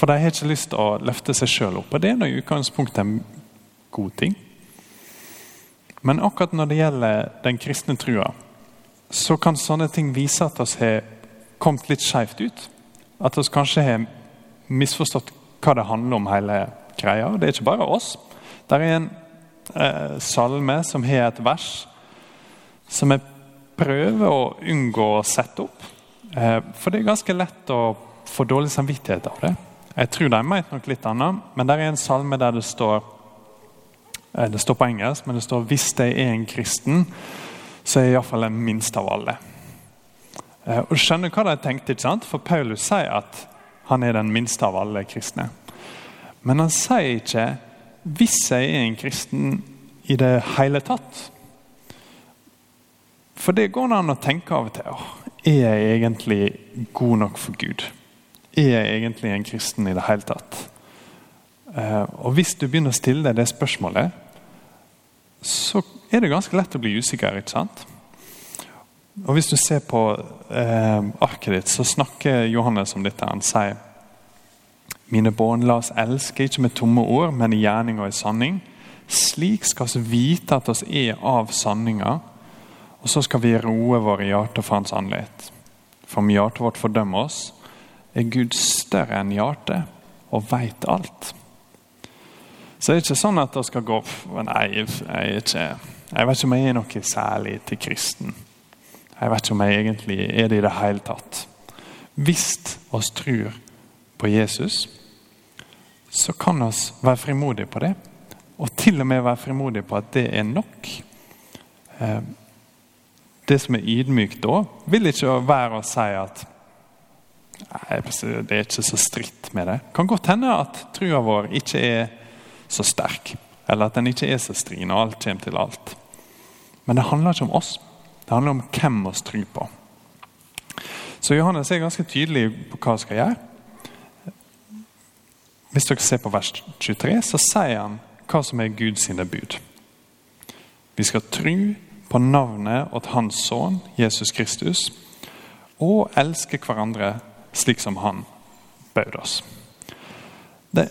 For de har ikke lyst til å løfte seg sjøl opp. Og det er nå i utgangspunktet en god ting. Men akkurat når det gjelder den kristne trua, så kan sånne ting vise at vi har kommet litt skeivt ut. At vi kanskje har misforstått hva det handler om, hele greia. Det er ikke bare oss. Det er en eh, salme som har et vers som jeg prøver å unngå å sette opp. Eh, for det er ganske lett å få dårlig samvittighet av det. Jeg tror de mente nok litt annet, men det er en salme der det står eh, Det står på engelsk, men det står 'Hvis jeg er en kristen, så er jeg iallfall den minste av alle'. Eh, og skjønner hva de tenkte, ikke sant? for Paulus sier at han er den minste av alle kristne. Men han sier ikke 'hvis jeg er en kristen' i det hele tatt. For det går an å tenke av og til. Er jeg egentlig god nok for Gud? Er jeg egentlig en kristen i det hele tatt? Eh, og Hvis du begynner å stille deg det spørsmålet, så er det ganske lett å bli usikker. ikke sant? Og Hvis du ser på eh, arket ditt, så snakker Johannes om dette. Han sier Mine barn, la oss elske, ikke med tomme ord, men i gjerning og i sanning. Slik skal vi vite at oss er av sanninga, og så skal vi roe våre hjerter for hans annerledes. For om hjertet vårt fordømmer oss, er Gud større enn hjertet og veit alt. Så det er ikke sånn at det skal gå Nei, jeg, er ikke, jeg vet ikke om jeg er noe særlig til kristen. Jeg vet ikke om jeg egentlig er det i det hele tatt. Hvis oss tror på Jesus, så kan vi være frimodige på det. Og til og med være frimodige på at det er nok. Eh, det som er ydmykt da, vil ikke være å si at Nei, det er ikke så stritt med det. Kan godt hende at trua vår ikke er så sterk. Eller at den ikke er så stri når alt kommer til alt. Men det handler ikke om oss. Det handler om hvem vi tror på. Så Johannes er ganske tydelig på hva han skal gjøre. Hvis dere ser på vers 23, så sier han hva som er Guds bud. Vi skal tro på navnet til Hans sønn Jesus Kristus og elske hverandre slik som han bød oss.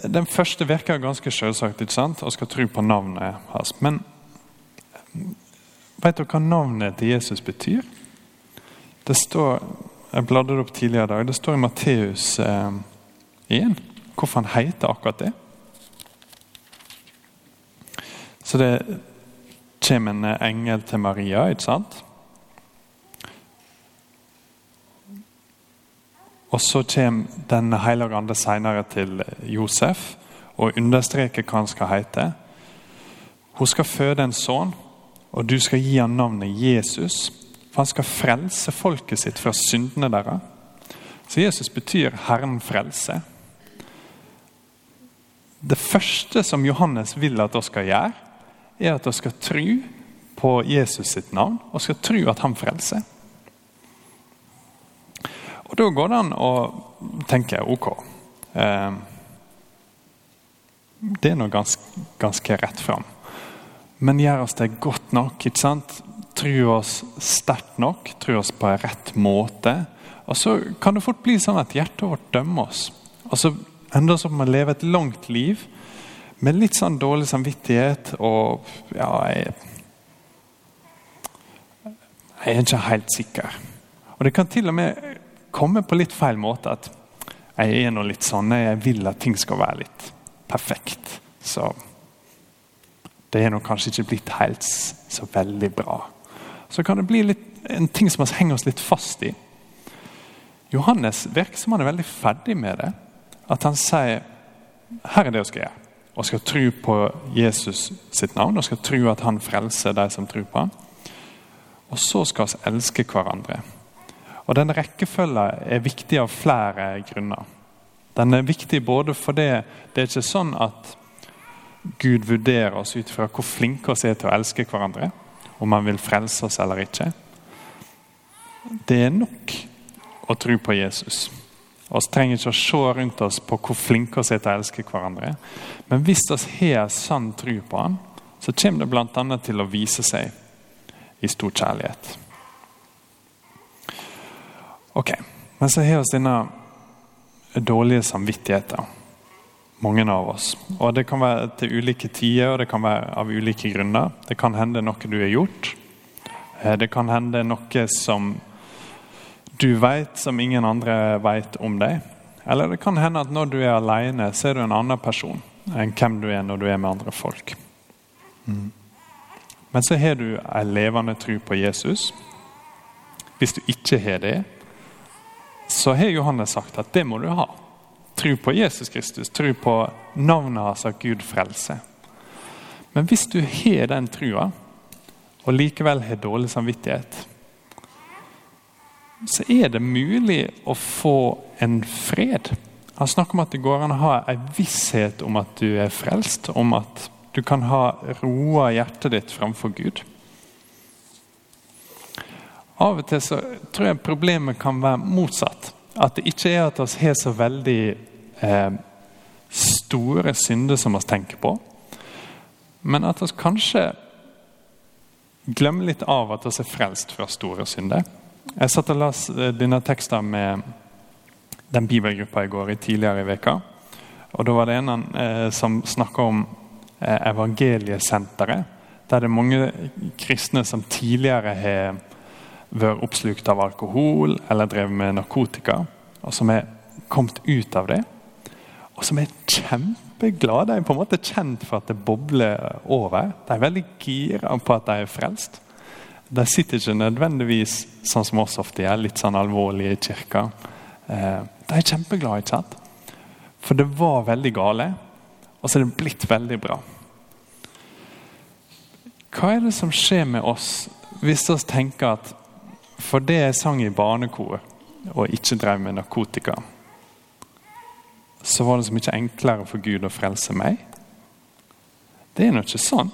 Den første virker ganske selvsagt, ikke sant? og skal tro på navnet hans. Men vet dere hva navnet til Jesus betyr? Det står, Jeg bladde det opp tidligere i dag. Det står i Matteus eh, 1 hvorfor han heter akkurat det. Så det kommer en engel til Maria, ikke sant? Og så kommer Den hellige ande senere til Josef og understreker hva han skal hete. Hun skal føde en sønn, og du skal gi ham navnet Jesus. For han skal frelse folket sitt fra syndene deres. Så Jesus betyr 'Herren frelse'. Det første som Johannes vil at vi skal gjøre, er at vi skal tro på Jesus sitt navn og skal tro at han frelser. Da går det an å tenke ok. Eh, det er nå ganske, ganske rett fram. Men gjør oss det godt nok? ikke sant? Tror oss sterkt nok? Tror oss på rett måte? Og Så kan det fort bli sånn at hjertet vårt dømmer oss. Og så ender vi opp med å leve et langt liv med litt sånn dårlig samvittighet og ja, jeg, jeg er ikke helt sikker. Og Det kan til og med komme på litt feil måte. At jeg er nå litt sånn, jeg vil at ting skal være litt perfekt. Så det er nå kanskje ikke blitt helt så veldig bra. Så kan det bli litt, en ting som vi henger oss litt fast i. Johannes virker som han er veldig ferdig med det. At han sier her er det vi skal gjøre. Og skal tro på Jesus sitt navn og skal tro at han frelser de som tror på ham. Og så skal vi elske hverandre. Og Den rekkefølgen er viktig av flere grunner. Den er viktig både fordi det er ikke sånn at Gud vurderer oss ut fra hvor flinke vi er til å elske hverandre. Om han vil frelse oss eller ikke. Det er nok å tro på Jesus. Vi trenger ikke å se rundt oss på hvor flinke vi er til å elske hverandre. Men hvis vi har sann tro på han, så kommer det bl.a. til å vise seg i stor kjærlighet. Ok, Men så har vi denne dårlige samvittigheten. Mange av oss. Og Det kan være til ulike tider og det kan være av ulike grunner. Det kan hende noe du har gjort. Eh, det kan hende noe som du vet som ingen andre vet om deg. Eller det kan hende at når du er alene, så er du en annen person enn hvem du er når du er med andre folk. Mm. Men så har du en levende tro på Jesus. Hvis du ikke har det, så har Johannes sagt at det må du ha. Tro på Jesus Kristus, tro på navnet hans at Gud frelser. Men hvis du har den trua, og likevel har dårlig samvittighet, så er det mulig å få en fred. Han snakker om at det går an å ha en visshet om at du er frelst, om at du kan ha roa hjertet ditt framfor Gud. Av og til så tror jeg problemet kan være motsatt. At det ikke er at vi har så veldig eh, store synder som vi tenker på, men at vi kanskje glemmer litt av at vi er frelst fra store synder. Jeg satt og las eh, denne teksten med den bibelgruppa i går i tidligere i veka. Og Da var det en eh, som snakka om eh, evangeliesenteret. Der det er mange kristne som tidligere har vært oppslukt av alkohol eller drevet med narkotika, og som er kommet ut av det. Og som er kjempeglade. De er på en måte kjent for at det bobler over. De er veldig gira på at de er frelst. De sitter ikke nødvendigvis sånn som oss ofte gjør, litt sånn alvorlige i kirka. Eh, de er kjempeglade, ikke sant? For det var veldig gale, og så er det blitt veldig bra. Hva er det som skjer med oss hvis vi tenker at fordi jeg sang i barnekor og ikke drev med narkotika, så var det så mye enklere for Gud å frelse meg? Det er nå ikke sånn.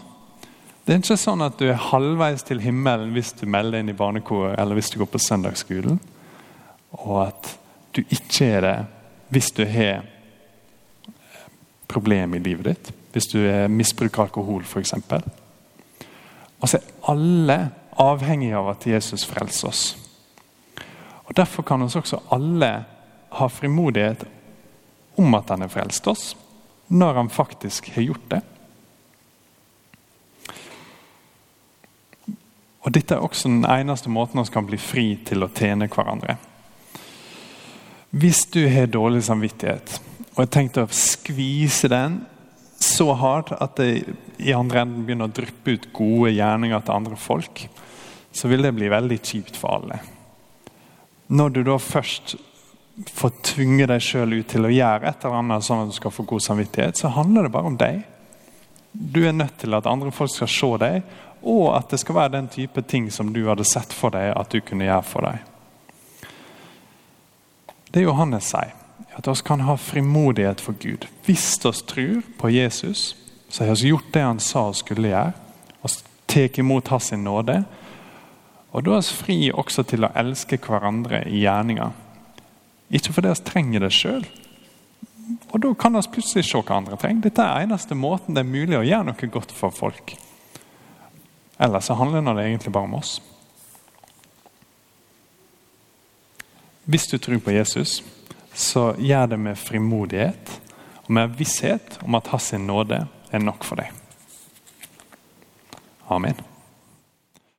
Det er ikke sånn at du er halvveis til himmelen hvis du melder inn i barnekoret eller hvis du går på søndagsskolen, og at du ikke er det hvis du har problem i livet ditt. Hvis du misbruker alkohol, f.eks. Altså, alle avhengige av at Jesus frelser oss. Og Derfor kan oss også alle ha frimodighet om at han har frelst oss, når han faktisk har gjort det. Og Dette er også den eneste måten vi kan bli fri til å tjene hverandre. Hvis du har dårlig samvittighet, og jeg tenkte å skvise den så hardt at det i andre enden begynner å dryppe ut gode gjerninger til andre folk, så vil det bli veldig kjipt for alle. Når du da først får tvinge deg sjøl ut til å gjøre et eller annet sånn at du skal få god samvittighet, så handler det bare om deg. Du er nødt til at andre folk skal se deg, og at det skal være den type ting som du hadde sett for deg at du kunne gjøre for deg. Det Johannes sier, at vi kan ha frimodighet for Gud. Hvis vi tror på Jesus, så har vi gjort det han sa vi skulle gjøre. Vi tar imot hans nåde. Og da er vi fri også til å elske hverandre i gjerninga. Ikke fordi vi trenger det sjøl. Og da kan vi plutselig se hva andre trenger. Dette er eneste måten det er mulig å gjøre noe godt for folk. Ellers så handler det egentlig bare om oss. Hvis du tror på Jesus, så gjør det med frimodighet og med visshet om at hans nåde er nok for deg. Amen.